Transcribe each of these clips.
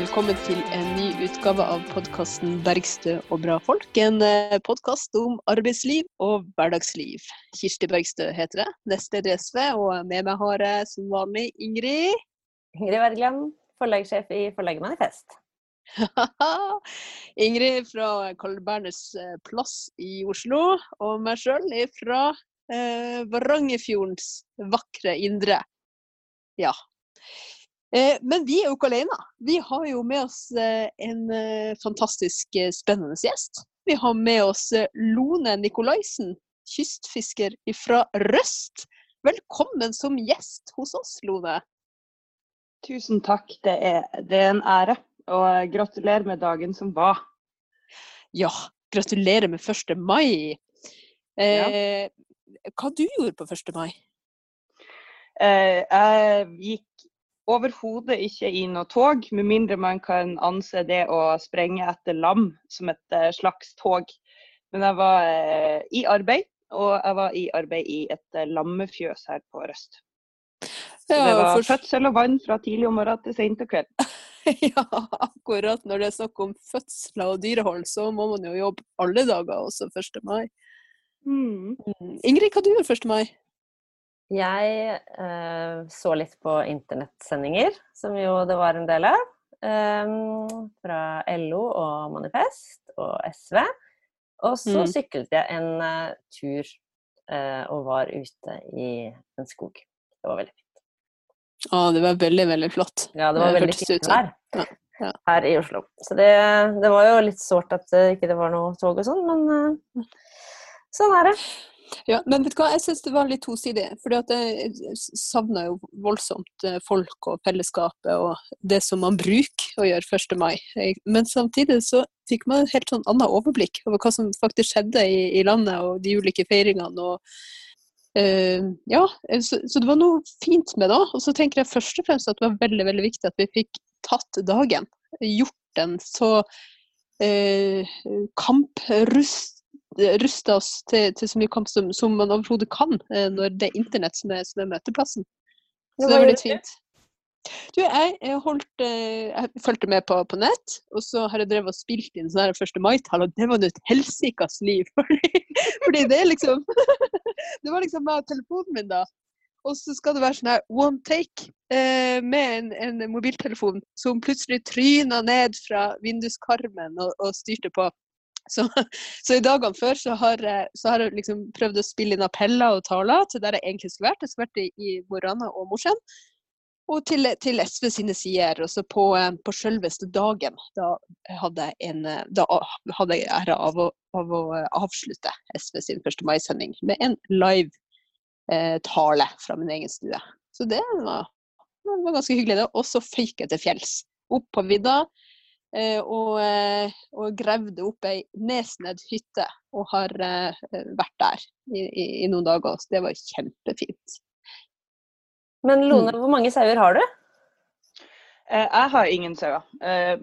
Velkommen til en ny utgave av podkasten 'Bergstø og bra folk'. En eh, podkast om arbeidsliv og hverdagsliv. Kirsti Bergstø heter jeg, nestleder i SV, og med meg har jeg som vanlig Ingrid. Ingrid Wergeland, forlagssjef i Forlaget Manifest. Ingrid fra Karl Berners eh, plass i Oslo, og meg sjøl fra eh, Varangerfjordens vakre indre. Ja, men vi er jo ikke alene. Vi har jo med oss eh, en eh, fantastisk spennende gjest. Vi har med oss Lone Nikolaisen, kystfisker fra Røst. Velkommen som gjest hos oss, Lone. Tusen takk. Det er, det er en ære. Og gratulerer med dagen som var. Ja, gratulerer med 1. mai. Eh, ja. Hva du gjorde på 1. mai? Eh, jeg gikk overhodet ikke i noe tog, med mindre man kan anse det å sprenge etter lam som et eh, slags tog. Men jeg var eh, i arbeid, og jeg var i arbeid i et eh, lammefjøs her på Røst. Så det var for... fødsel og vann fra tidlig om morgenen til sent om kveld. ja, akkurat når det er snakk om fødsler og dyrehold, så må man jo jobbe alle dager, også 1. mai. Mm. mm. Ingrid, hva du gjorde 1. mai? Jeg eh, så litt på internettsendinger, som jo det var en del av. Eh, fra LO og Manifest og SV. Og så mm. syklet jeg en uh, tur uh, og var ute i en skog. Det var veldig fint. Å, det var veldig, veldig flott. Ja, det var veldig fint vær ja, ja. her i Oslo. Så det, det, var jo litt sårt at det ikke var noe tog og sånn, men uh, sånn er det. Ja, men vet du hva, jeg syns det var litt tosidig. For jeg savna jo voldsomt eh, folk og fellesskapet og det som man bruker å gjøre 1. mai. Men samtidig så fikk man et helt sånn annet overblikk over hva som faktisk skjedde i, i landet og de ulike feiringene. og uh, ja, så, så, det var noe fint med det. Og så tenker jeg først og fremst at det var veldig veldig viktig at vi fikk tatt dagen. Gjort den så uh, kamprust ruste oss til, til, så mye kamp som, som man overhodet kan, eh, når det er internett som er, som er møteplassen. Så det var litt fint. Du, jeg, jeg, holdt, eh, jeg fulgte med på, på, nett, og så har jeg drevet og spilt inn sånne 1. mai-tall, og det var et helsikas liv. Fordi, fordi, det liksom Det var liksom meg og telefonen min, da. Og så skal det være sånn her one take eh, med en, en, mobiltelefon som plutselig tryna ned fra vinduskarmen og, og styrte på. Så, så, i dagene før så har, så har, jeg liksom prøvd å spille inn appeller og taler til der jeg egentlig skulle vært. Jeg skulle vært i, i Rana og Mosjøen. Og til, til, SV sine sider. Og så på, på selveste dagen, da hadde jeg en, da hadde jeg æra av, av, å avslutte SV sin 1. mai-sending med en live eh, tale fra min egen stue. Så det var, det var ganske hyggelig. Og så føyk jeg til fjells. Opp på vidda Eh, og, eh, og gravde opp ei Nesned hytte, og har eh, vært der i, i, i, noen dager. Så det var kjempefint. Men Lone, mm. hvor mange sauer har du? Jeg har ingen sauer,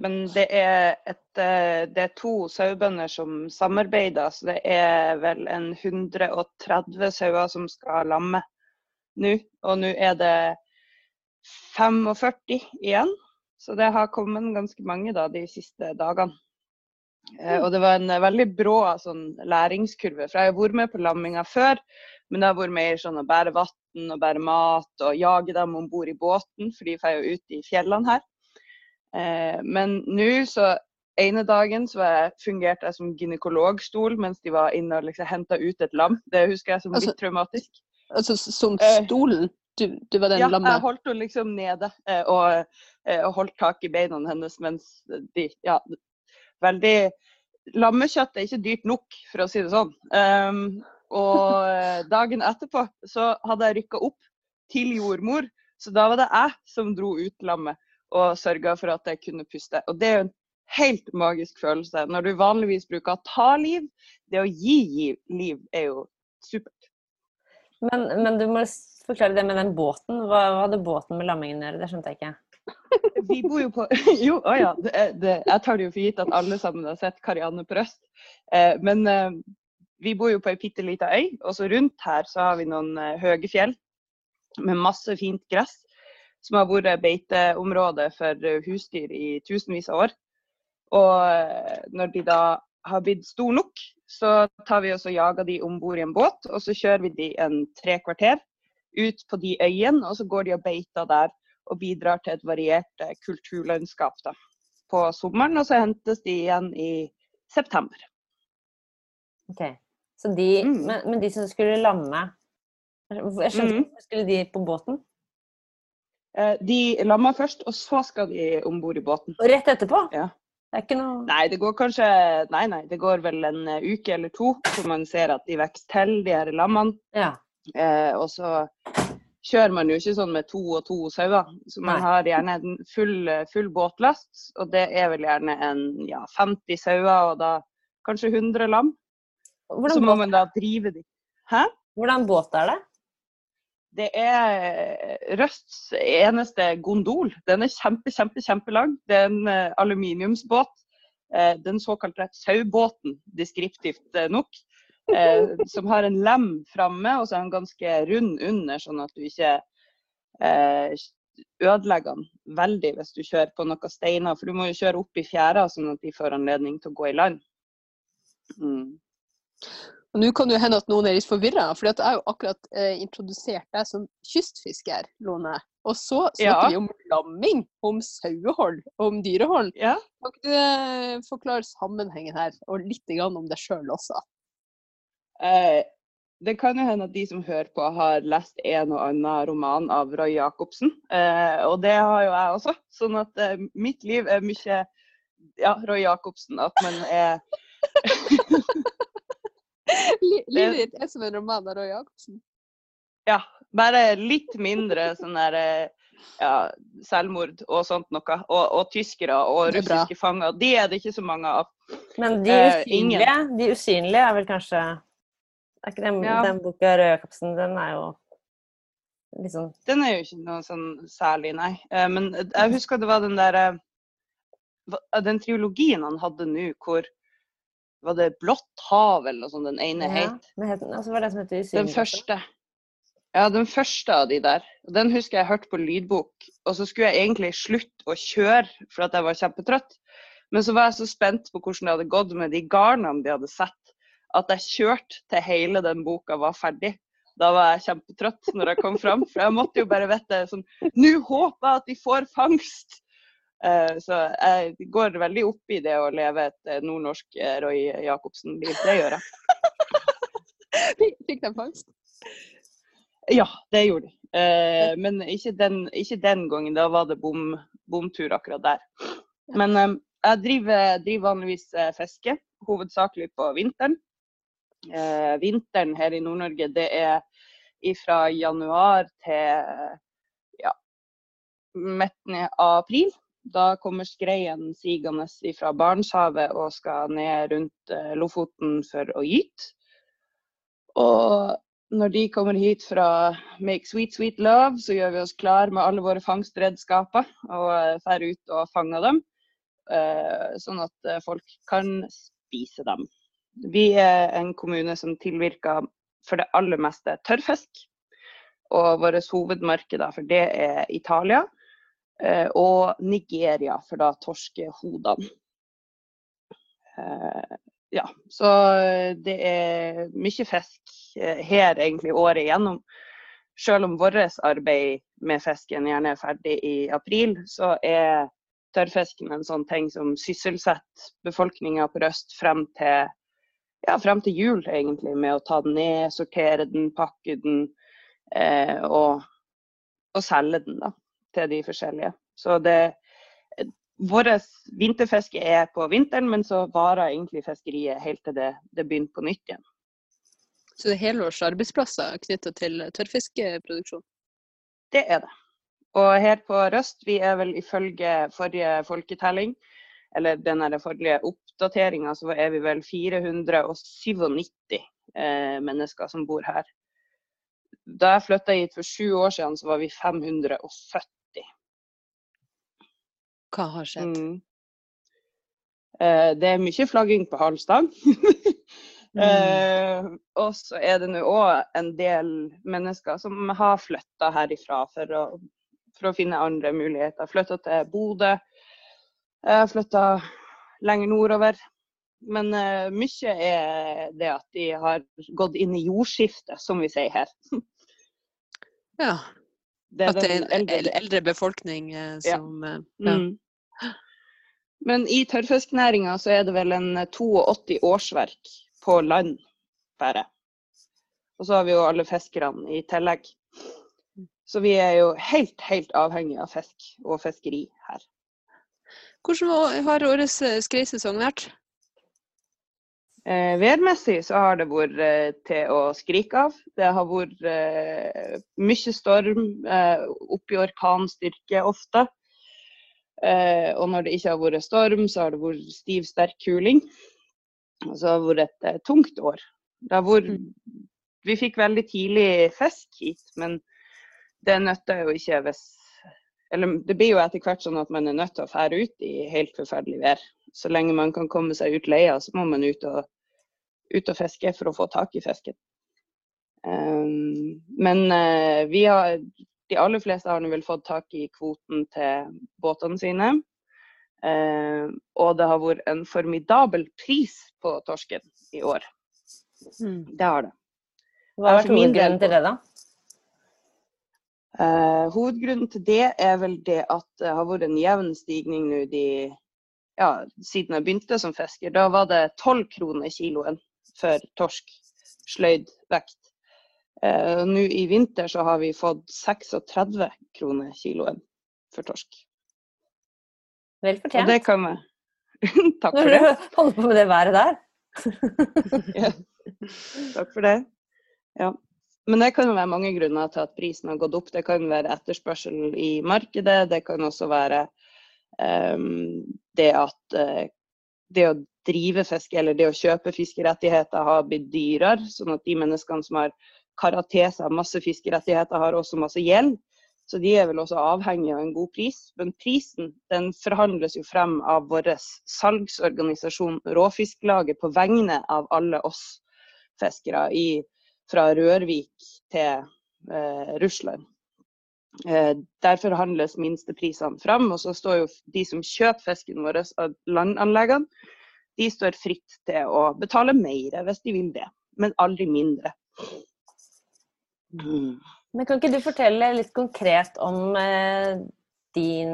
men det er, et, det er to sauebønder som samarbeider. Så det er vel en 130 sauer som skal lamme nå. Og nå er det 45 igjen. Så det har kommet ganske mange da, de siste dagene. Eh, og det var en veldig brå sånn, læringskurve. For jeg har vært med på lamminga før, men det har vært mer sånn å bære vann og bære mat og jage dem om bord i båten, for de får jo ut i fjellene her. Eh, men nå så ene dagen så jeg fungerte jeg som gynekologstol mens de var inne og liksom henta ut et lam. Det husker jeg som litt altså, traumatisk. Altså som stolen? Du, du var den ja, lammet? Ja, jeg holdt henne liksom nede eh, og, eh, og, holdt tak i beina hennes mens de Ja, veldig Lammekjøtt er ikke dyrt nok, for å si det sånn. Um, og eh, dagen etterpå så hadde jeg rykka opp til jordmor, så da var det jeg som dro ut lammet og sørga for at jeg kunne puste. Og det er jo en helt magisk følelse. Når du vanligvis bruker å ta liv, det å gi liv er jo supert. Men, men, du må forklare det med den båten. Hva, hva hadde båten med lammingen å gjøre? Det skjønte jeg ikke. Vi bor jo på Jo, å ja. Det, det, jeg tar det jo for gitt at alle sammen har sett Karianne på Røst. Eh, men eh, vi bor jo på ei bitte lita øy, og så rundt her så har vi noen eh, høye fjell med masse fint gress. som har vært beiteområde for husdyr i tusenvis av år. Og eh, når de da har blitt store nok, så tar vi og jager de om bord i en båt, og så kjører vi de en tre kvarter ut på de øyene, og så går de og beiter der og bidrar til et variert eh, kulturlandskap da, på sommeren. Og så hentes de igjen i september. Ok, så de, mm. men, men, de som skulle lamme, jeg skjønte mm. skulle de på båten? Eh, de lammer først, og så skal de om bord i båten. Og rett etterpå? Ja. Det er ikke noe Nei, det går kanskje Nei, nei, det går vel en eh, uke eller to så man ser at de vokser til, de her lammene. Ja. Eh, og så kjører man jo ikke sånn med to og to sauer. Så man har gjerne en full, full, båtlast, og det er vel gjerne en ja, 50 sauer og da kanskje 100 lam. Hvordan så må man da drive de. Hæ? Hvordan båt er det? Det er Røsts eneste gondol. Den er kjempe, kjempe, kjempelang. Det er en uh, aluminiumsbåt. Uh, den såkalte saubåten, deskriptivt nok eh, som har en lem framme, og så er den ganske rund under, sånn at du ikke eh, ødelegger den veldig hvis du kjører på noen steiner. For du må jo kjøre opp i fjæra, sånn at de får anledning til å gå i land. Mm. Og Nå kan det hende at noen er litt forvirra, for jeg har jo akkurat eh, introdusert deg som kystfisker, Lone. Og så snakker ja. vi om lamming, om sauehold om dyrehold. Ja. Kan ikke du eh, forklare sammenhengen her, og litt om deg sjøl også? Eh, det kan jo hende at de som hører på, har lest en og annen roman av Roy Jacobsen. Eh, og det har jo jeg også. Sånn at eh, mitt liv er mye ja, Roy Jacobsen. At man er Livet ditt er som en roman av Roy Jacobsen? Ja. Bare litt mindre sånn der ja, selvmord og sånt noe. Og, og tyskere og russiske fanger. De er det ikke så mange av. Men de usynlige, eh, de usynlige er vel kanskje er ikke den, ja. den boka Rødkapsen, den er jo liksom Den er jo ikke noe sånn særlig, nei. Eh, men jeg husker det var den der eh, Den triologien han hadde nå, hvor var det 'Blått hav' eller noe sånt den ene ja, het? Altså var det som heter Den første. Ja, den første av de der. Den husker jeg hørte på lydbok. Og så skulle jeg egentlig slutte å kjøre for at jeg var kjempetrøtt. Men så var jeg så spent på hvordan det hadde gått med de garnene de hadde sett at jeg kjørte til hele den boka var ferdig. Da var jeg kjempetrøtt når jeg kom fram, for jeg måtte jo bare vite sånn Nå håper jeg at de får fangst! Uh, så jeg går veldig opp i det å leve et uh, nordnorsk uh, Roy Jacobsen-liv. Det gjør jeg. Fikk de fangst? Ja, det gjorde de. men ikke den, ikke den, gangen. Da var det bom, bomtur akkurat der. Men jeg driver, driver vanligvis fiske, hovedsakelig på vinteren eh, vinteren her i Nord-Norge, det er fra januar til ja, midten av april. Da kommer skreien sigende fra Barentshavet og skal ned rundt eh, Lofoten for å gyte. Og når de kommer hit fra Make Sweet Sweet Love, så gjør vi oss klar med alle våre fangstredskaper og drar eh, ut og fanger dem. Eh, sånn at folk kan spise dem. Vi er en kommune som tilvirker for det aller meste tørrfisk. Og våre hovedmarkeder for det er Italia eh, og Nigeria for da torskehodene. Eh, ja, så det er mye fisk eh, her egentlig året igjennom. Selv om vårt arbeid med fisken gjerne er ferdig i april, så er tørrfisken en sånn ting som sysselsetter befolkninga på Røst frem til ja, frem til jul, egentlig, med å ta den ned, sortere den, pakke den eh, og, og, selge den da, til de forskjellige. Så det Vårt vinterfiske er på vinteren, men så varer egentlig fiskeriet helt til det, det begynner på nytt igjen. Så det er helårs arbeidsplasser knytta til tørrfiskeproduksjon? Det er det. Og her på Røst, vi er vel ifølge forrige folketelling, eller den forrige oppdateringa, så er vi vel 497 eh, mennesker som bor her. Da jeg flytta hit for sju år siden, så var vi 570. Hva har skjedd? Mm. Eh, det er mye flagging på halv stang. mm. eh, og så er det nå òg en del mennesker som har flytta herifra for å for å finne andre muligheter. Flytta til Bodø. Jeg flytta lenger nordover. Men uh, mye er det at de har gått inn i jordskiftet, som vi sier her. Ja. Det at det er en eldre, eldre befolkning uh, som ja. ja. Mm. Men i tørrfisknæringa så er det vel en 82 årsverk på land bare. Og så har vi jo alle fiskerne i tillegg. Så vi er jo helt, helt avhengig av fisk og fiskeri her. Hvordan har årets eh, skreisesong vært? Eh, værmessig så har det vært eh, til å skrike av. Det har vært eh, mye storm, eh, opp i orkanstyrke ofte. Eh, og når det ikke har vært storm, så har det vært stiv, sterk kuling. Og så har det vært et eh, tungt år. Det har vært, mm. vi fikk veldig tidlig fisk hit, men det nytter jo ikke hvis eller det blir jo etter hvert sånn at man er nødt til å fære ut i helt forferdelig vær. Så lenge man kan komme seg ut leia, så må man ut og, ut og fiske for å få tak i fisken. Um, men uh, vi har, de aller fleste har nå vel fått tak i kvoten til båtene sine. Uh, og det har vært en formidabel pris på torsken i år. Mm. Det har det. Hva har vært hovedgrunnen til det, da? Uh, hovedgrunnen til det er vel det at det har vært en jevn stigning nå de, ja, siden jeg begynte som fisker. Da var det 12 kroner kiloen for torsk sløyd vekt. Uh, nå i vinter så har vi fått 36 kroner kiloen for torsk. Vel fortjent. Og det kan vi. Takk for det. Når holder på med det været der. ja. Takk for det. Ja. Men det kan være mange grunner til at prisen har gått opp. Det kan være etterspørsel i markedet. Det kan også være um, det at uh, det å drive fiske eller det å kjøpe fiskerettigheter har blitt dyrere. Sånn at de menneskene som har karatese seg masse fiskerettigheter, har også masse gjeld. Så de er vel også avhengig av en god pris. Men prisen den forhandles jo frem av vår salgsorganisasjon Råfisklaget på vegne av alle oss fiskere i fra Rørvik til eh, Russland. Eh, der forhandles minsteprisene fram, og så står jo de som kjøper fisken vår av landanleggene, de står fritt til å betale mer hvis de vil det, men aldri mindre. Mm. Men Kan ikke du fortelle litt konkret om eh, din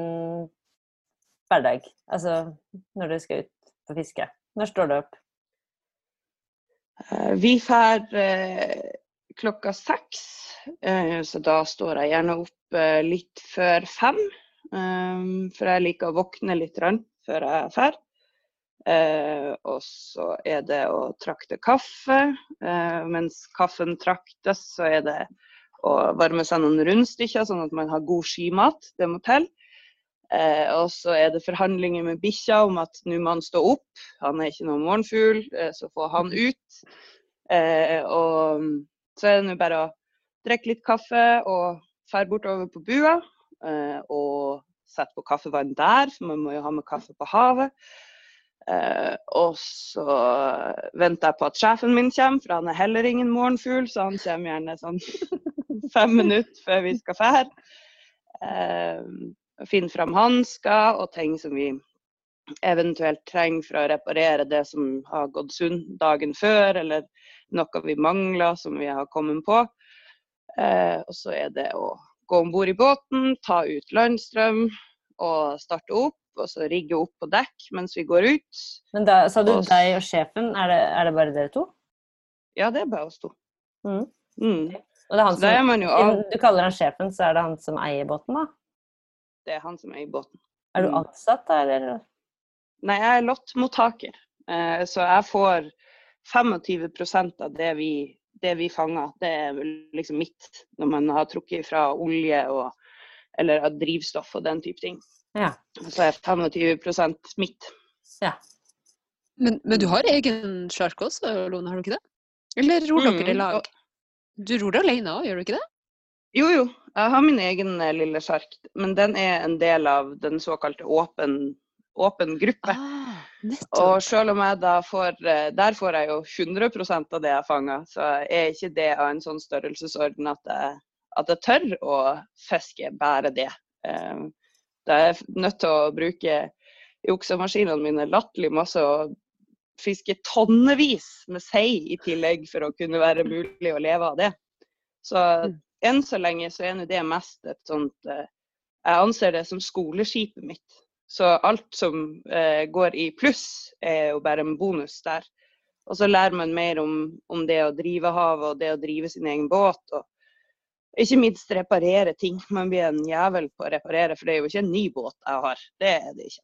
hverdag? Altså når du skal ut på fiske. Når står du opp? Eh, vi drar eh, klokka seks, eh, så da står jeg gjerne opp litt før fem. For jeg liker å våkne litt før jeg drar. og så er det å trakte kaffe. mens kaffen traktes, så er det å varme seg noen rundstykker, sånn at man har god skimat. Det må til. Eh, og så er det forhandlinger med bikkja om at nå må han stå opp. Han er ikke noen morgenfugl, eh, så få han ut. Eh, og så er det nå bare å drikke litt kaffe og dra bortover på bua. Eh, og sette på kaffevann der, for man må jo ha med kaffe på havet. Eh, og så venter jeg på at sjefen min kommer, for han er heller ingen morgenfugl, så han kommer gjerne sånn fem minutter før vi skal fære. Finne fram hansker og ting som vi eventuelt trenger for å reparere det som har gått sund dagen før, eller noe vi mangler som vi har kommet på. Eh, og så er det å gå om bord i båten, ta ut landstrøm og starte opp. Og så rigge opp på dekk mens vi går ut. Men da sa du og... deg og sjefen, er det, er det, bare dere to? Ja, det er bare oss to. Mm. Mm. Og det er han som, er av... Du kaller han sjefen, så er det han som eier båten, da? Det er han som eier båten. Er du mm. ansatt da, eller? Nei, jeg er lottmottaker. Eh, så jeg får 25% av det vi, det vi fanger. Det er liksom mitt når man har trukket fra olje og, eller drivstoff og den type ting. Ja. Så er 25% mitt. Ja. Men, men, du har egen sjark også, Lone, har du ikke det? Eller ror dere i mm, lag? Du ror alene òg, gjør du ikke det? Jo, jo. Jeg har min egen eh, lille sjark, men den er en del av den såkalte åpen, åpen gruppe. Ah, og selv om jeg da får eh, Der får jeg jo 100% av det jeg fanger, så er ikke det av en sånn størrelsesorden at jeg, at jeg tør å fiske bare det. Eh, da er jeg nødt til å bruke juksemaskinene mine latterlig masse og fiske tonnevis med sei i tillegg for å kunne være mulig å leve av det. Så Mm. Enn så lenge så er det mest et sånt eh, Jeg anser det som skoleskipet mitt. Så alt som eh, går i pluss, er jo bare en bonus der. Og så lærer man mer om, om det å drive havet og det å drive sin egen båt. Og ikke minst reparere ting. Man blir en jævel på å reparere, for det er jo ikke en ny båt jeg har. Det er det ikke.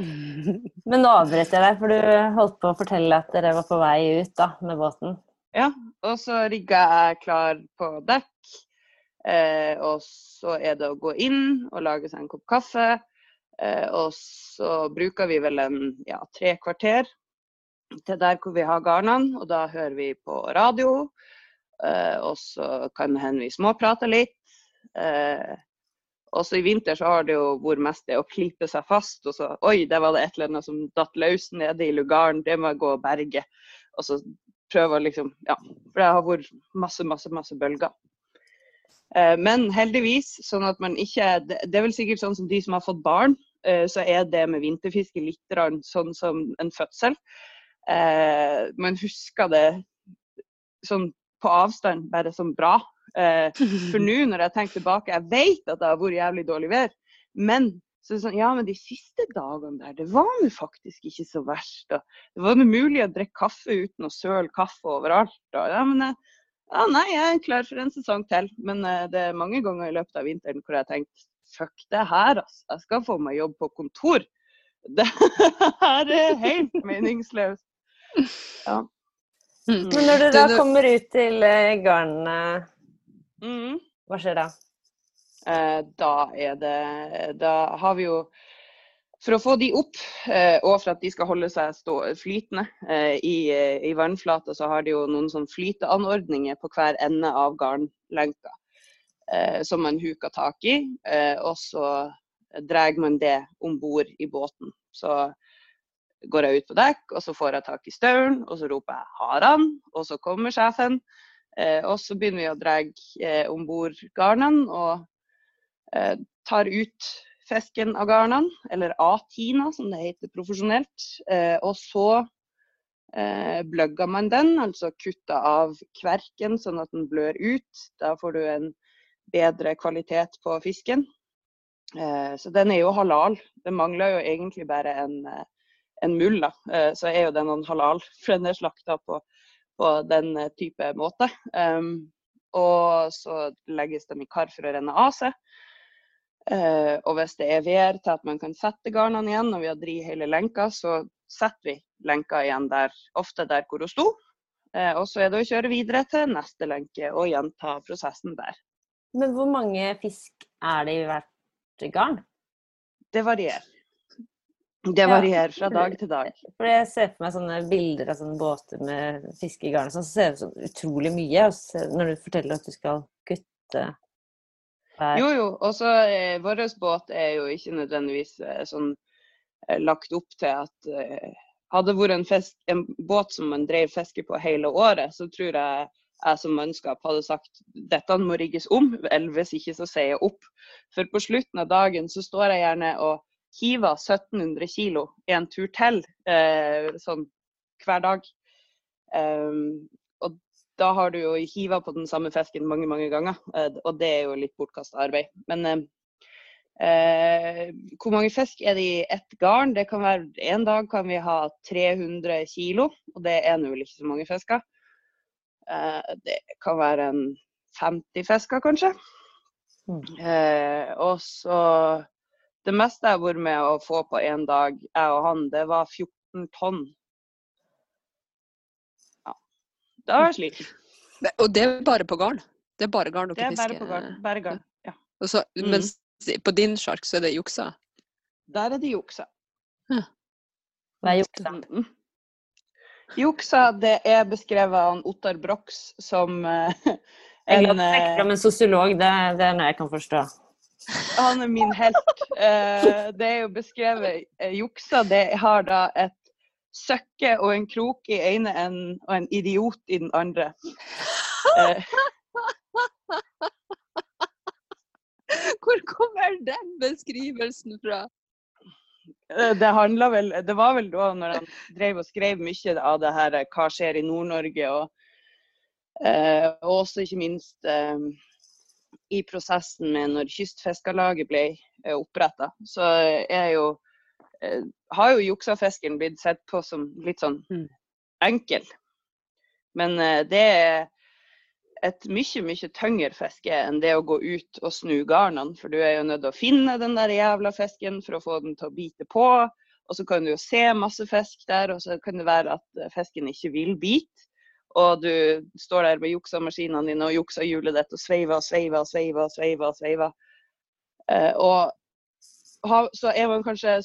Men nå avbryter jeg deg, for du holdt på å fortelle at dere var på vei ut da, med båten. Ja, og så rigga jeg klar på dekk. Eh, og så er det å gå inn og lage seg en kopp kaffe. Eh, og så bruker vi vel en ja, tre kvarter til der hvor vi har garnene, og da hører vi på radio. Eh, og så kan hende vi småprater litt. Eh, også i vinter så har det jo vært mest det å klype seg fast. Og så Oi, der var det et eller annet som datt løs nede i lugaren. Det må jeg gå og berge. Og så prøve å liksom Ja. For det har vært masse, masse, masse bølger. Eh, men heldigvis, sånn at man ikke Det er vel sikkert sånn som de som har fått barn, eh, så er det med vinterfiske litt sånn som en fødsel. Eh, man husker det sånn på avstand, bare som bra. Eh, for nå når jeg tenker tilbake, jeg vet at det har vært jævlig dårlig vær, men så er sånn, ja, men de siste dagene der, det var nå faktisk ikke så verst. Da. Det var nå mulig å drikke kaffe uten å søle kaffe overalt. Da. Ja, men, eh, ja, nei, jeg er klar for en sesong til. Men eh, det er mange ganger i løpet av vinteren hvor jeg har tenkt fuck det her, altså. Jeg skal få meg jobb på kontor. Det her er helt meningsløst. Ja. Mm. Men når du da kommer ut til eh, garnene, Mhm. hva skjer da? Eh, da er det Da har vi jo For å få de opp, eh, og for at de skal holde seg flytende eh, i, i vannflata, så har de jo noen sånn flyteanordninger på hver ende av garnlenka som man huker tak i. Og så drar man det om bord i båten. Så går jeg ut på dekk, og så får jeg tak i stauren, og så roper jeg 'har han', og så kommer sjefen. Og så begynner vi å dra om bord garnene tar ut fisken av garnene, eller A-tina som det heter profesjonelt. Eh, og så eh, bløgger man den, altså kutter av kverken sånn at den blør ut. Da får du en bedre kvalitet på fisken. Eh, så den er jo halal. Det mangler jo egentlig bare en, eh, en mull, da. Eh, så er jo den noen halal, for den er slakta på, på den eh, type måte. Um, og så legges de i kar for å renne av seg. Eh, og hvis det er vær til at man kan sette garnene igjen, og vi har dri hele lenka, så setter vi lenka igjen der, ofte der hvor hun sto. Eh, og så er det å kjøre videre til neste lenke og gjenta prosessen der. Men hvor mange fisk er det i hvert garn? Det varierer. Det varierer fra dag til dag. For jeg ser for meg sånne bilder av sånne båter med fisk i garn, sånn, så ser det ut som utrolig mye. Når du forteller at du skal kutte hver Jo, jo. Og så eh, vår båt er jo ikke nødvendigvis eh, sånn eh, lagt opp til at eh, Hadde vært en, fisk, en båt som man drev fiske på hele året, så tror jeg jeg som mannskap hadde sagt dette må rigges om, eller hvis ikke så sier jeg opp. For på slutten av dagen så står jeg gjerne og hiver 1700 kilo en tur til, eh, sånn hver dag. Um, da har du jo hiva på den samme fisken mange, mange ganger, eh, og det er jo litt bortkasta arbeid. Men eh, eh, hvor mange fisk er det i ett garn? Det kan være, En dag kan vi ha 300 kilo, og det er nå ikke så mange fisker. Eh, det kan være en 50 fisker, kanskje. Mm. Eh, og så Det meste jeg har vært med å få på én dag, jeg og han, det var 14 tonn. Ja. Da var jeg sliten. Og det er bare på garn? Det er bare garn Det dere er bare på garn. Bare garn. Ja. Så, Mm. Mens på din sjark så er det juksa? Der er det juksa. hver juksa? Mm. Juksa, det er beskrevet av Ottar Brox som Jeg en, trekker eh, fram en sosiolog, det, det er noe jeg kan forstå. Han er min helt. Uh, det er jo beskrevet uh, Juksa, det har da et søkke og en krok i ene enden og en idiot i den andre. Eh, Hvor kommer den beskrivelsen fra? Eh, det handla vel Det var vel da når han drev og skrev mye av det her eh, hva skjer i Nord-Norge, og, eh, og, også ikke minst i prosessen med når Kystfiskarlaget ble oppretta, så er jo har jo juksafisken blitt sett på som litt sånn mm. enkel. Men eh, det er et mye, mye tyngre fiske enn det å gå ut og snu garnene. For du er jo nødt til å finne den der jævla fisken for å få den til å bite på. Og så kan du jo se masse fisk der, og så kan det være at eh, fisken ikke vil bite. Og du står der med juksamaskinene dine og jukser hjulet ditt og sveiver og sveiver og sveiver. Og sveiver, og sveiver. Eh, og så er man kanskje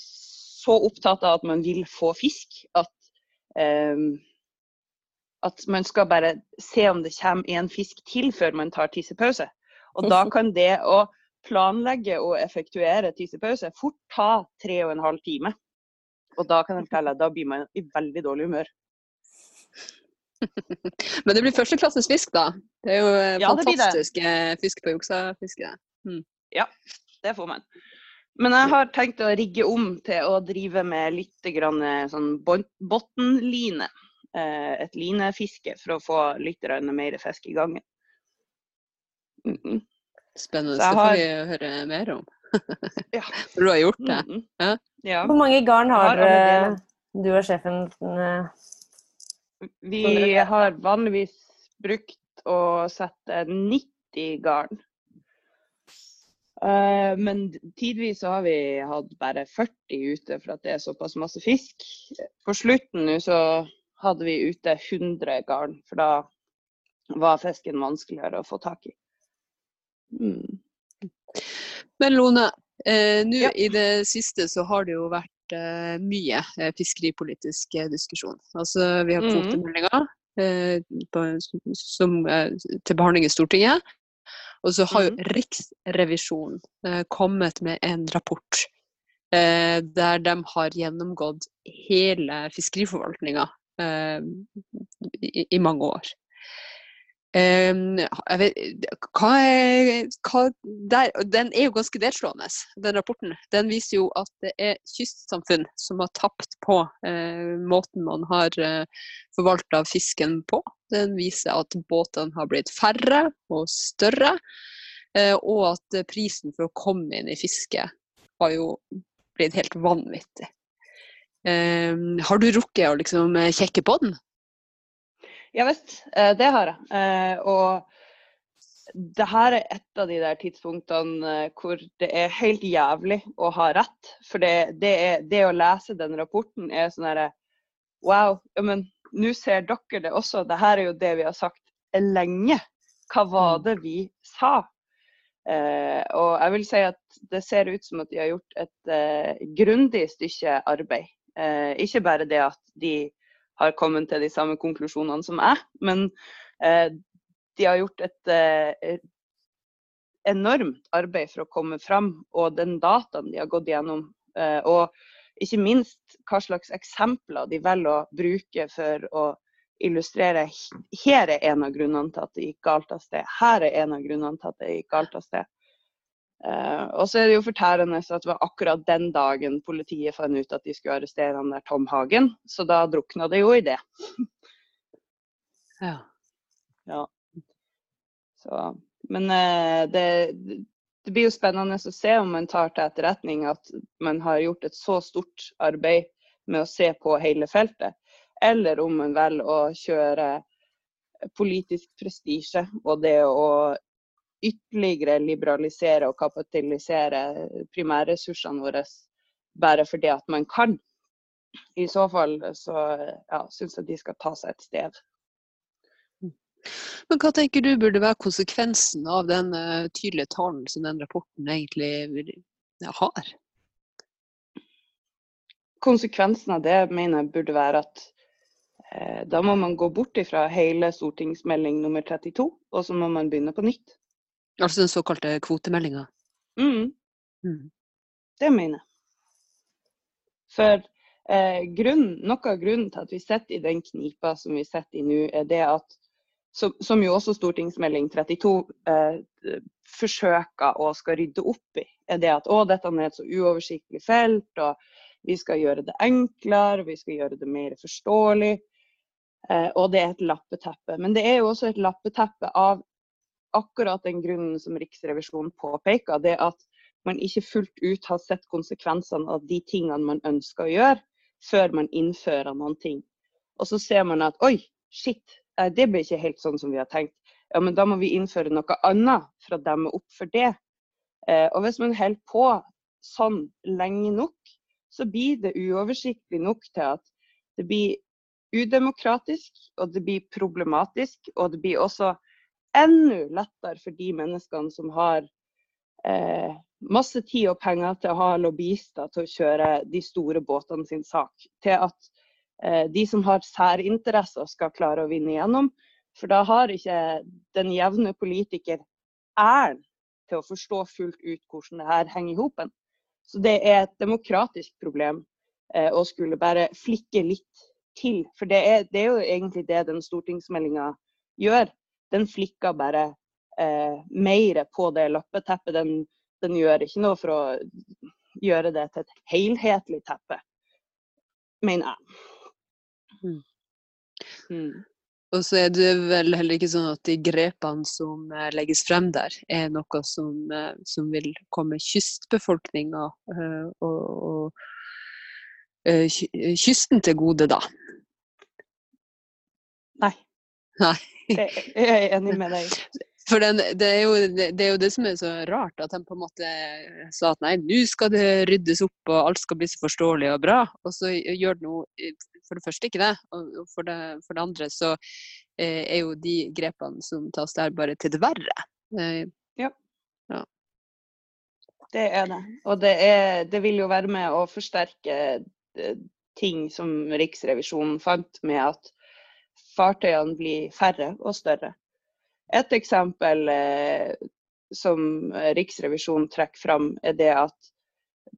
så opptatt av at man vil få fisk at um, at man skal bare se om det kommer en fisk til før man tar tissepause. Og da kan det å planlegge og effektuere tissepause fort ta tre og en halv time. Og da kan jeg fortelle at da blir man i veldig dårlig humør. Men det blir førsteklasses fisk, da? Det er jo eh, ja, fantastisk fisk på juksafiske. Hmm. Ja, det får man. Men jeg har tenkt å rigge om til å drive med litt grann eh, sånn bunnline. Eh, et linefiske for å få litt mer fisk i gangen. Mm -mm. Spennende. Det får vi høre mer om. ja. For du har gjort det. Mm ja. Ja. Hvor mange garn har, har eh, du og sjefen? Vi har vanligvis brukt å sette 90 garn. Men tidvis så har vi hatt bare 40 ute for at det er såpass masse fisk. På slutten nå så hadde vi ute 100 garn, for da var fisken vanskeligere å få tak i. Mm. Men Lone, eh, nå ja. i det siste så har det jo vært eh, mye eh, fiskeripolitisk diskusjon. Altså vi har mm. kvotemeldinga eh, som, eh, til behandling i Stortinget. Og så har jo mm. Riksrevisjonen eh, kommet med en rapport der de har gjennomgått hele fiskeriforvaltninga Eh, i, i, mange år. Um, vet, hva er, hva der, den er jo ganske delslående, den rapporten. Den viser jo at det er kystsamfunn som har tapt på uh, måten man har uh, forvalta fisken på. Den viser at båtene har blitt færre og større, uh, og at prisen for å komme inn i fisket har jo blitt helt vanvittig. Um, har du rukket å liksom eh, kjekke på den? Ja visst, eh, det har jeg. Uh, og det her er et av de der tidspunktene hvor det er helt jævlig å ha rett. For det, det, er, det å lese den rapporten er sånn herre Wow, men nå ser dere det også. Det her er jo det vi har sagt lenge. Hva var mm. det vi sa? Eh, og jeg vil si at det ser ut som at de har gjort et eh, grundig stykke arbeid Eh, ikke bare det at de har kommet til de samme konklusjonene som jeg, men eh, de har gjort et eh, enormt arbeid for å komme fram, og den dataen de har gått gjennom. og ikke minst hva slags eksempler de velger å bruke for å illustrere. Her er en av grunnene til at det gikk galt av sted. Her er en av grunnene til at det gikk galt av sted. Uh, og så er det jo fortærende at det var akkurat den dagen politiet fant ut at de skulle arrestere han der Tom Hagen. Så da drukna det jo i det. ja. ja. Så, men uh, det, det, blir jo spennende å se om man tar til etterretning at man har gjort et så stort arbeid med å se på hele feltet, eller om man velger å kjøre politisk prestisje og det å ytterligere liberalisere og kapitalisere primærressursene våre bare fordi at man kan. I så fall så ja, syns jeg de skal ta seg et sted. Men hva tenker du burde være konsekvensen av den uh, tydelige talen som den rapporten egentlig har? Konsekvensen av det mener jeg burde være at eh, da må man gå bort fra hele stortingsmelding nummer 32, og så må man begynne på nytt. Altså den såkalte kvotemeldinga? Mm. mm. Det mener jeg. For eh, grunnen, noe av grunnen til at vi sitter i den knipa som vi sitter i nå, er det at som, som, jo også stortingsmelding 32 eh, forsøker å skal rydde opp i, er det at å, dette er et så uoversiktlig felt, og vi skal gjøre det enklere, vi skal gjøre det mer forståelig. Eh, og det er et lappeteppe. Men det er jo også et lappeteppe av akkurat den grunnen som Riksrevisjonen påpeker. Det at man ikke fullt ut har sett konsekvensene av de tingene man ønsker å gjøre, før man innfører noen ting. Og så ser man at oi, shit, eh, det ble ikke helt sånn som vi har tenkt. Ja, men da må vi innføre noe annet for å demme opp for det. Eh, og hvis man holder på sånn lenge nok, så blir det uoversiktlig nok til at det blir udemokratisk, og det blir problematisk. Og det blir også enda lettere for de menneskene som har eh, masse tid og penger til å ha lobbyister til å kjøre de store båtene sin sak. Til at eh, de som har særinteresser skal klare å vinne igjennom. For da har ikke den jevne politiker æren til å forstå fullt ut hvordan det her henger i hop. Så det er et demokratisk problem eh, å skulle bare flikke litt til. For det er, det er jo egentlig det den stortingsmeldinga gjør. Den flikker bare eh, mer på det lappeteppet. Den, den, gjør ikke noe for å gjøre det til et helhetlig teppe, mener jeg. Mm. Mm. Og så er det vel heller ikke sånn at de grepene som eh, legges frem der, er noe som, eh, som vil komme kystbefolkninga og, og, og, kysten til gode, da. Nei. Nei. Jeg er enig med deg. For den, det, er jo, det, er jo, det som er så rart, at de på en måte sa at nei, nå skal det ryddes opp og alt skal bli så forståelig og bra. Og så gjør det noe for det første ikke det. Og for det, for det andre så eh, er jo de grepene som tas der, bare til det verre. Eh, ja. ja. Det er det. Og det, er, det vil jo være med å forsterke eh, ting som Riksrevisjonen fant, med at fartøyene blir færre og større. Et eksempel eh, som Riksrevisjonen trekker fram, er det at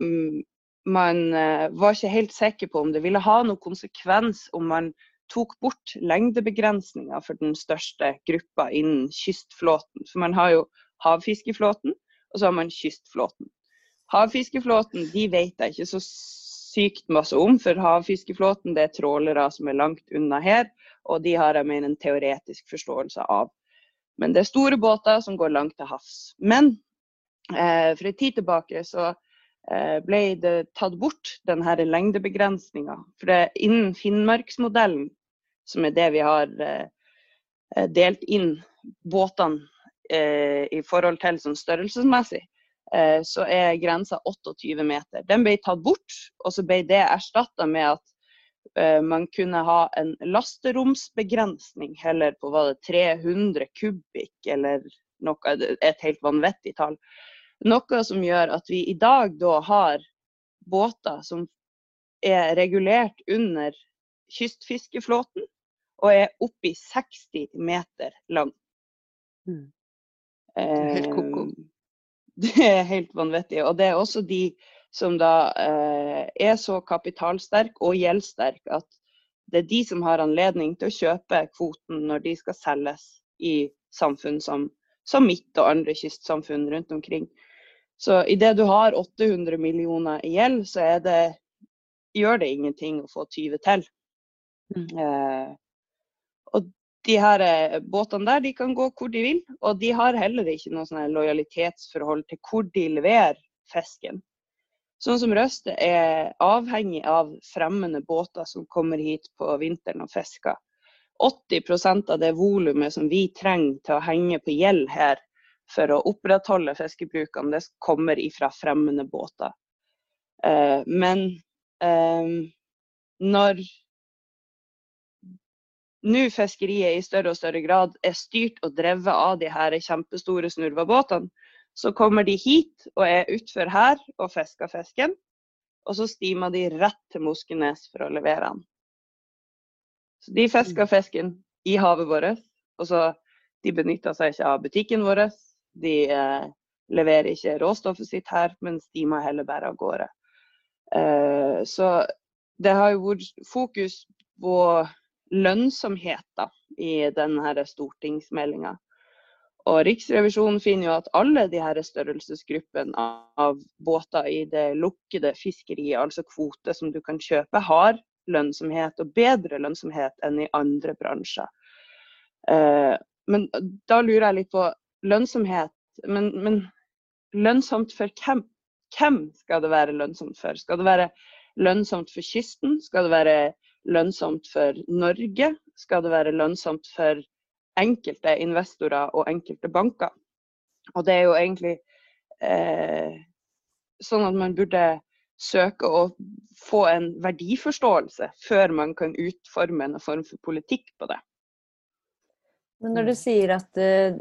mm, man eh, var ikke helt sikker på om det ville ha noen konsekvens om man tok bort lengdebegrensninger for den største gruppa innen kystflåten. For man har jo havfiskeflåten, og så har man kystflåten. Havfiskeflåten de vet jeg ikke så sykt masse om, for havfiskeflåten det er trålere som er langt unna her, og de har jeg mer en teoretisk forståelse av. Men det er store båter som går langt til havs. Men eh, for en tid tilbake så eh, ble det tatt bort denne lengdebegrensninga. For det, innen Finnmarksmodellen, som er det vi har eh, delt inn båtene eh, i forhold til sånn størrelsesmessig, eh, så er grensa 28 meter. Den ble tatt bort, og så ble det erstatta med at man kunne ha en lasteromsbegrensning heller på var det 300 kubikk eller noe, et helt vanvittig tall. Noe som gjør at vi i dag da har båter som er regulert under kystfiskeflåten og er oppi 60 meter lang. Mm. Helt ko-ko. det er helt vanvittig. Og det er også de som da eh, er så kapitalsterk og gjeldssterk at det er de som har anledning til å kjøpe kvoten når de skal selges i samfunn som, som mitt og andre kystsamfunn rundt omkring. Så idet du har 800 millioner i gjeld, så det, gjør det ingenting å få 20 til. Mm. Eh, og de her eh, båtene der de kan gå hvor de vil, og de har heller ikke noe sånn lojalitetsforhold til hvor de leverer fisken. Sånn som Røste er avhengig av fremmede båter som kommer hit på vinteren og fisker. 80% av det volumet som vi trenger til å henge på gjeld her for å opprettholde fiskebrukene, det kommer ifra fremmede båter. Eh, men eh, når nå fiskeriet i større og større grad er styrt og drevet av de her kjempestore snurvebåtene, så kommer de hit og er utfor her og fisker fisken. Og så stimer de rett til Moskenes for å levere den. Så de fisker mm. fisken i havet vårt. Og så de benytter seg ikke av butikken vår. De eh, leverer ikke råstoffet sitt her, men stimer heller bare av gårde. Eh, så det har jo vært fokus på lønnsomhet, da. i denne stortingsmeldinga. Og Riksrevisjonen finner jo at alle de her størrelsesgruppene av båter i det lukkede fiskeriet, altså kvote som du kan kjøpe, har lønnsomhet og bedre lønnsomhet enn i andre bransjer. Eh, men da lurer jeg litt på lønnsomhet. Men, men lønnsomt for hvem? Hvem skal det være lønnsomt for? Skal det være lønnsomt for kysten? Skal det være lønnsomt for Norge? Skal det være lønnsomt for enkelte investorer og enkelte banker. Og det er jo egentlig eh, sånn at man burde søke å få en verdiforståelse før man kan utforme en form for politikk på det. Men når du sier at uh,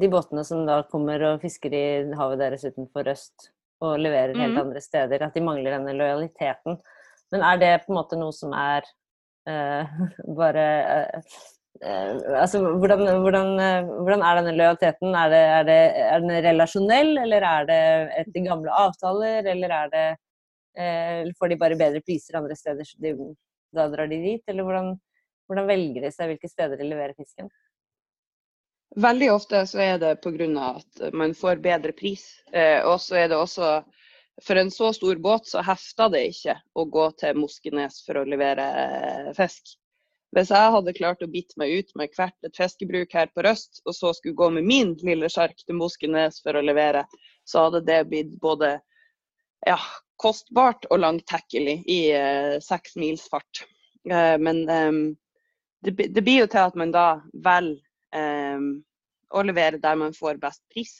de båtene som da kommer og fisker i havet deres utenfor øst og leverer helt mm. andre steder, at de mangler denne lojaliteten. Men er det på en måte noe som er uh, bare uh, altså, hvordan, hvordan, eh, hvordan, er denne lojaliteten? Er, det, er, det, er, den relasjonell, eller er det etter gamle avtaler? Eller er det eh, får de bare bedre priser andre steder, så de, da drar de dit? Eller hvordan, hvordan velger de seg hvilke steder de leverer fisken? Veldig ofte så er det pga. at man får bedre pris. Eh, og så er det også for en så stor båt så hefter det ikke å gå til Moskenes for å levere fisk. Hvis jeg hadde klart å bite meg ut med hvert et fiskebruk her på Røst, og så skulle gå med min lille sjark til Moskenes for å levere, så hadde det blitt både ja, kostbart og langtekkelig i eh, seks mils fart. Eh, men eh, det, det, blir jo til at man da velger eh, å levere der man får best pris.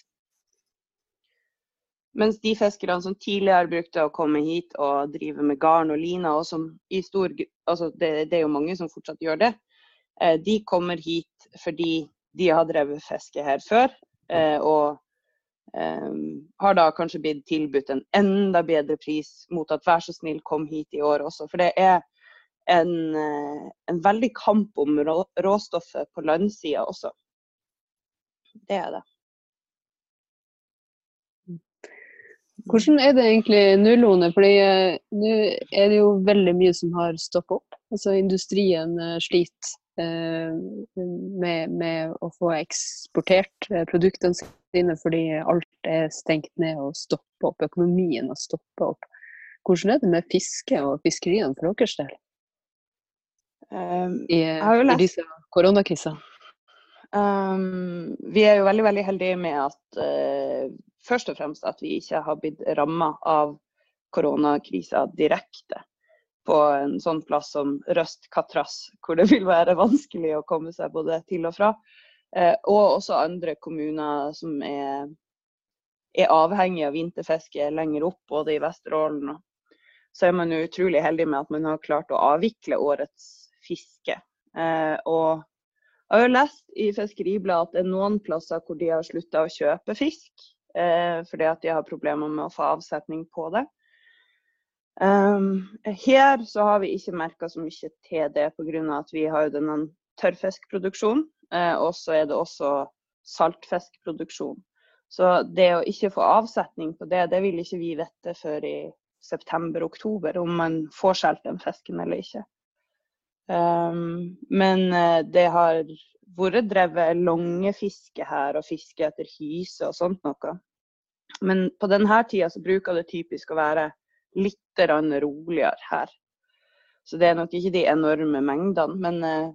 Mens de fiskerne som tidligere brukte å komme hit og drive med garn og lina, og som i stor altså det, det, er jo mange som fortsatt gjør det, eh, de kommer hit fordi de har drevet fiske her før. Eh, og eh, har da kanskje blitt tilbudt en enda bedre pris mot at vær så snill, kom hit i år også. For det er en, en veldig kamp om råstoffet på landsida også. Det er det. Hvordan er det egentlig nå, Lone? Fordi uh, nå er det jo veldig mye som har stoppet opp. Altså Industrien uh, sliter uh, med, med, å få eksportert produktene sine fordi alt er stengt ned og stopper opp. Økonomien har stoppet opp. Hvordan er det med fiske og fiskeriene for deres del? Um, I, I disse koronakrisene? Um, vi er jo veldig veldig heldige med at uh, først og fremst at vi ikke har blitt ramma av koronakrisa direkte på en sånn plass som Røst Katras, hvor det vil være vanskelig å komme seg både til og fra. Uh, og også andre kommuner som er, er avhengig av vinterfiske lenger opp, både i Vesterålen. Så er man utrolig heldig med at man har klart å avvikle årets fiske. Uh, og jeg har lest i Fiskeribladet at det er noen plasser hvor de har slutta å kjøpe fisk, eh, fordi at de har problemer med å få avsetning på det. Um, her så har vi ikke merka så mye til det pga. at vi har denne tørrfiskproduksjonen. Eh, og så er det også saltfiskproduksjon. Så det å ikke få avsetning på det, det vil ikke vi vite før i september-oktober, om man får solgt den fisken eller ikke. Um, men uh, det har vært drevet longefiske her, og fiske etter hyse og sånt noe. Men på denne tida så bruker det typisk å være litt roligere her. Så det er nok ikke de enorme mengdene. Men uh,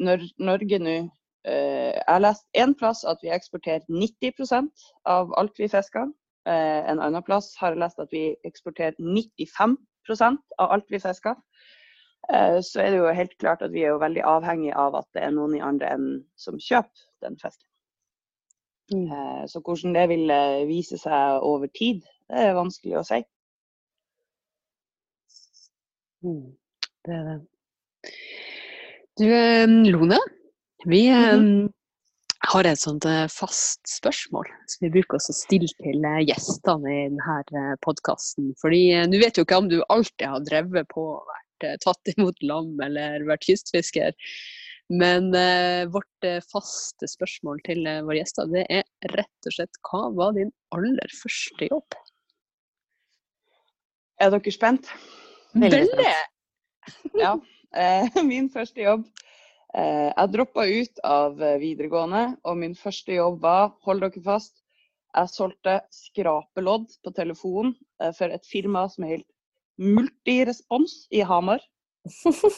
når Norge nå uh, Jeg har lest én plass at vi eksporterer 90% av alt vi fisker. en annen plass har jeg lest at vi eksporterer 95% av alt vi fisker. Eh, så er det jo helt klart at vi er jo veldig avhengig av at det er noen i andre enden som kjøper den fisken. Mm. Eh, så hvordan det vil eh, vise seg over tid, det er vanskelig å si. Mm. Det er det. Du Lone, vi mm -hmm. har et sånt fast spørsmål som vi bruker å stille til gjestene i denne podkasten. Fordi du vet jo ikke om du alltid har drevet på tatt imot lam eller vært kystfisker. Men eh, vårt eh, faste spørsmål til eh, våre gjester det er rett og slett hva var din aller første jobb? Er dere spent? Veldig! ja. Eh, min første jobb Eh, jeg droppa ut av eh, videregående, og min første jobb var, hold dere fast, jeg solgte skrapelodd på telefon eh, for et firma som er helt Multirespons i Hamar.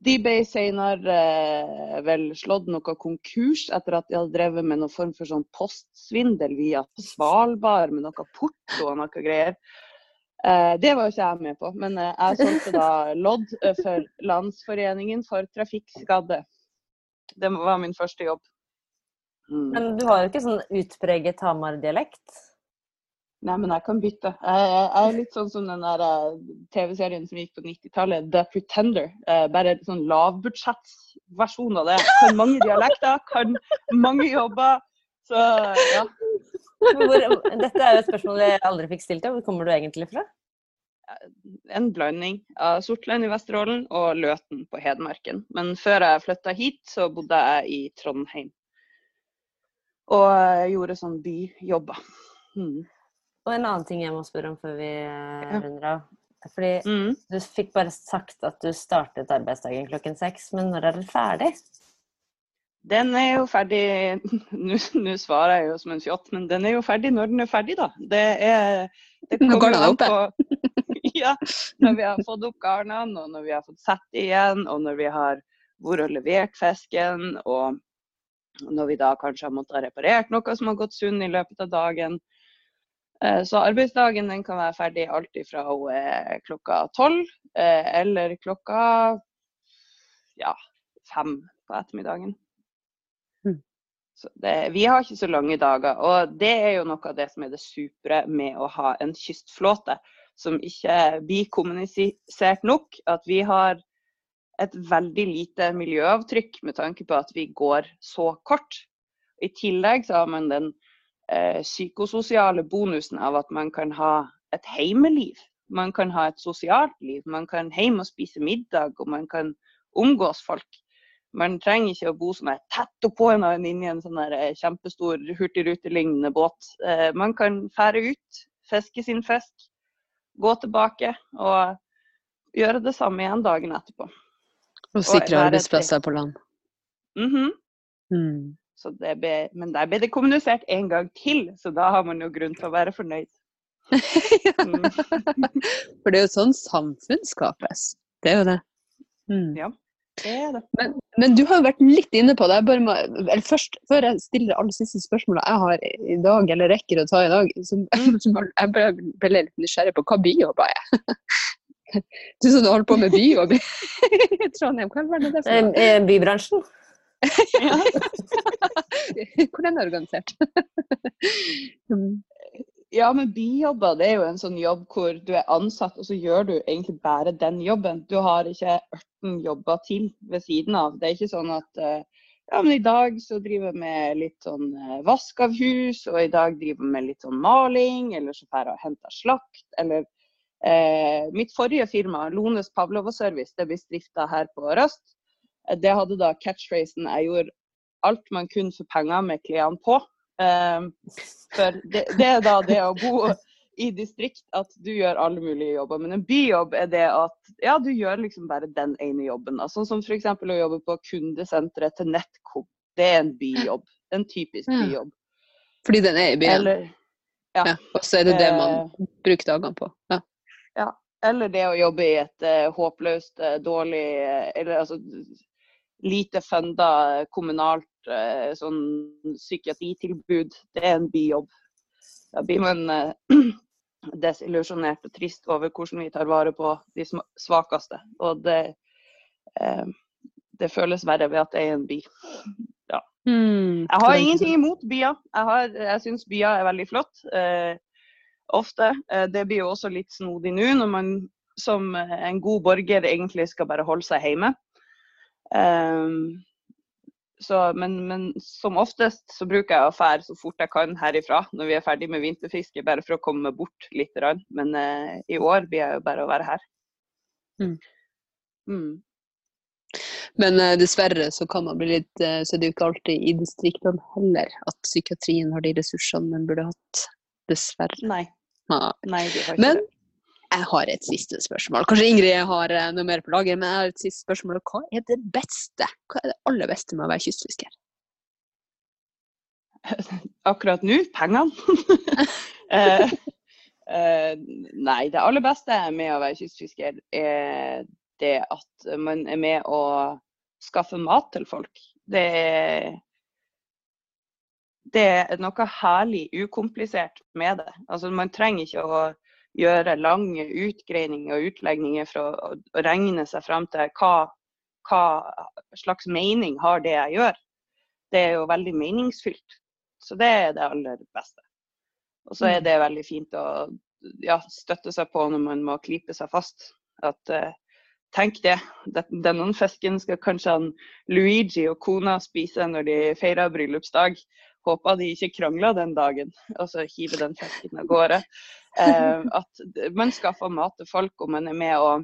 De ble senere eh, vel slått noe konkurs etter at de hadde drevet med noen form for sånn postsvindel via Svalbard med noe porto og noe greier. Eh, det var jo ikke jeg med på, men eh, jeg solgte da lodd for Landsforeningen for trafikkskadde. Det var min første jobb. Mm. Men du har jo ikke sånn utpreget Hamar-dialekt. Nei, men jeg kan bytte. Jeg, jeg, jeg er litt sånn som den der eh, TV-serien som gikk på 90-tallet, The Pretender. Eh, bare en sånn lavbudsjettsversjon av det. Kan mange dialekter, kan mange jobber. Så ja. Hvor, dette er jo et spørsmål jeg aldri fikk stilt deg. Hvor kommer du egentlig fra? En blanding av Sortland i Vesterålen og Løten på Hedmarken. Men før jeg flytta hit, så bodde jeg i Trondheim. Og gjorde sånn byjobber. Mm. Og en annen ting jeg må spørre om før vi eh, runder av. Fordi Mm. du fikk bare sagt at du startet arbeidsdagen klokken seks, men når er den ferdig? Den er jo ferdig Nå nå svarer jeg jo som en fjott, men den er jo ferdig når den er ferdig, da. Det er det Når går den opp, Ja, når vi har fått opp garnene, og når vi har fått sett igjen, og når vi har vært og levert fisken, og når vi da kanskje har måttet ha reparert noe som har gått sunn i løpet av dagen. Eh, Så arbeidsdagen den kan være ferdig alt fra klokka tolv eh, eller klokka ja, fem på ettermiddagen. Så det, vi har ikke så lange dager. Og det er jo noe av det som er det supre med å ha en kystflåte, som ikke blir kommunisert nok. At vi har et veldig lite miljøavtrykk med tanke på at vi går så kort. I tillegg så har man den eh, psykososiale bonusen av at man kan ha et heimeliv. Man kan ha et sosialt liv. Man kan hjem og spise middag, og man kan omgås folk. Man trenger ikke å bo som er tett oppå en inni en sånn eh, kjempestor hurtigrutelignende båt. Eh, man kan fære ut, fiske sin fisk, gå tilbake og gjøre det samme igjen dagen etterpå. Og sikre arbeidsplasser på land. Mhm. Mm. -hmm. det ble, men der ble det kommunisert en gang til, så da har man jo grunn til å være fornøyd. Mm. For det er jo sånn samfunn skapes. Det er jo det. Mm. Ja. Det er det. Men, men du har jo vært litt inne på det. Jeg bare må, eller først, før jeg stiller det aller siste spørsmålet jeg har i dag, eller rekker å ta i dag, så jeg bare ble litt nysgjerrig på hva byjobber er. Du som holder på med byjobb i Trondheim, hva er det for noe? eh, Bybransjen? Hvordan er det organisert? Mm. Ja, men bijobber det er jo en sånn jobb hvor du er ansatt, og så gjør du egentlig bare den jobben. Du har ikke 18 jobber til ved siden av. Det er ikke sånn at eh, ja, men i dag så driver jeg med litt sånn eh, vask av hus, og i dag driver jeg med litt sånn maling, eller så drar jeg og henter slakt, eller eh, Mitt forrige firma, Lones Pavlova Service, det blir drifta her på Røst. Eh, Det hadde da catchphrasen 'jeg gjorde alt man kunne for penger med klærne på'. Um, for det, det er da det å bo i distrikt at du gjør alle mulige jobber. Men en byjobb er det at ja, du gjør liksom bare den ene jobben. Sånn som f.eks. å jobbe på kundesenteret til Netcom. Det er en byjobb. En typisk byjobb. Fordi den er i byen, Eller, ja. og så er det det man bruker dagene på. Ja. eller det å jobbe i et uh, håpløst uh, dårlig uh, Eller altså lite funda kommunalt eh, sånn psykiatritilbud. Det er en byjobb. Da blir man eh, desillusjonert og trist over hvordan vi tar vare på de svakeste. Og det, eh, det føles verre ved at det er en by. Ja. Jeg har ingenting imot byer. Jeg, har, jeg syns byer er veldig flott. Eh, ofte. Eh, det blir jo også litt snodig nå, når man som eh, en god borger egentlig skal bare holde seg hjemme. Eh, så, men, men som oftest så bruker jeg å fære så fort jeg kan herifra når vi er ferdig med vinterfiske, bare for å komme meg bort litt. rann Men uh, i år blir jeg jo bare å være her. Mm. Mm. Men uh, dessverre så kan man bli litt uh, Så er det jo ikke alltid i distriktene heller at psykiatrien har de ressursene den burde hatt. Dessverre. Nei, Nei, nei, de har ikke Men det. Jeg har et siste spørsmål. Kanskje Ingrid har eh, noe mer på lager, men jeg har et siste spørsmål. Hva er det beste? Hva er det aller beste med å være kystfisker? Akkurat nå pengene. eh, eh, nei, det aller beste med å være kystfisker er det at man er med å skaffe mat til folk. Det er, det er noe herlig ukomplisert med det. Altså, man trenger ikke å gjøre lange utgreininger og utlegninger for å, å regne seg frem til hva, hva slags mening har det jeg gjør. Det er jo veldig meningsfylt. Så det er det aller beste. Og så er mm. det veldig fint å ja, støtte seg på når man må klype seg fast. At uh, tenk det, denne fisken skal kanskje han Luigi og kona spise når de feirer bryllupsdag. Håper de ikke krangler den dagen, og så hive den fisken av gårde. Eh, at man skaffer mat til folk, og man er med å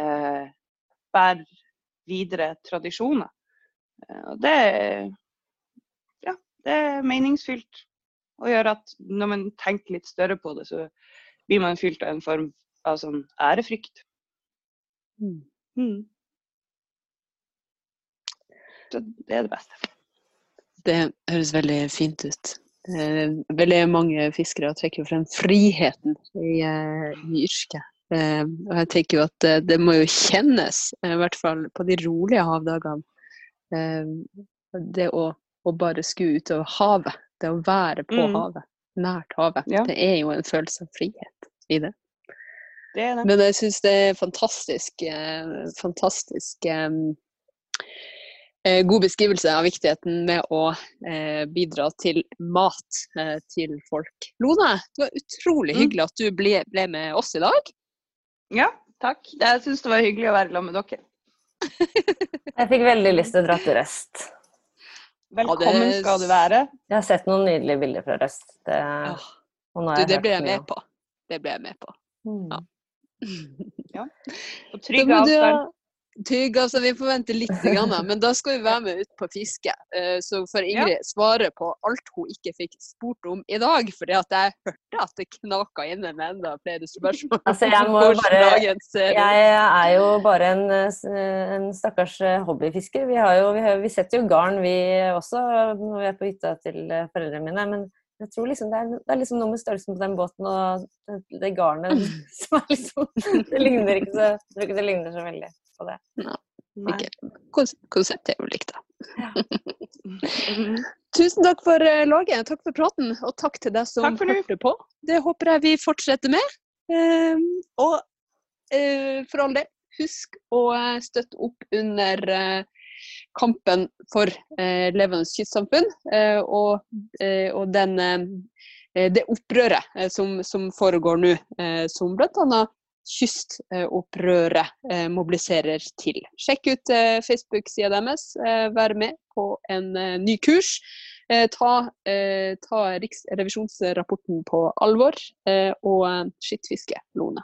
eh, bære videre tradisjoner. og det, ja, det er meningsfylt og gjør at når man tenker litt større på det, så blir man fylt av en form av sånn ærefrykt. Mm. mm. Så det er det beste. Det høres veldig fint ut. Veldig mange fiskere trekker frem friheten i, eh, i yrket. Eh, og jeg tenker jo at det må jo kjennes, i hvert fall på de rolige havdagene, det å, å bare skue utover havet det å være på mm. havet, nært havet, ja. det er jo en følelse av frihet i det. det, det. Men jeg syns det er fantastisk, eh, fantastisk eh, eh, god beskrivelse av viktigheten med å eh, bidra til mat eh, til folk. Lone, det var utrolig mm. hyggelig at du ble, ble, med oss i dag. Ja, takk. Jeg syns det var hyggelig å være sammen med dere. jeg fikk veldig lyst til å dra til Røst. Velkommen det... skal du være. Jeg har sett noen nydelige bilder fra Røst. Det, du, det ble jeg med på. Det ble jeg med på. Mm. Ja. ja. Og trygg avstand. Tygg, altså vi forventer litt, grann, men da skal vi være med ut på fiske. Eh, så får Ingrid ja. svare på alt hun ikke fikk spurt om i dag. For jeg hørte at det knaka inne med enda flere spørsmål. Altså, jeg, bare, jeg er jo bare en, en stakkars hobbyfisker. Vi, jo, vi, vi, setter jo garn vi også når vi er på hytta til foreldrene mine. men jeg tror liksom det er, det er liksom noe med størrelsen på den båten og det, det garnet som er liksom Det ligner ikke så, jeg tror ikke det ligner så veldig på det. No. Konseptet er jo likt, da. Ja. Tusen takk for uh, laget, takk for praten, og takk til deg som hørte på. Det håper jeg vi fortsetter med. Um, og uh, for all del, husk å støtte opp under kampen for levende kystsamfunn og, og den det opprøret som, som foregår nå, som bl.a kystopprøret eh, mobiliserer til. Sjekk ut eh, Facebook-sida deres. Eh, vær med på en ny kurs. Ta, ta Riksrevisjonsrapporten på alvor, og skittfiske Lone.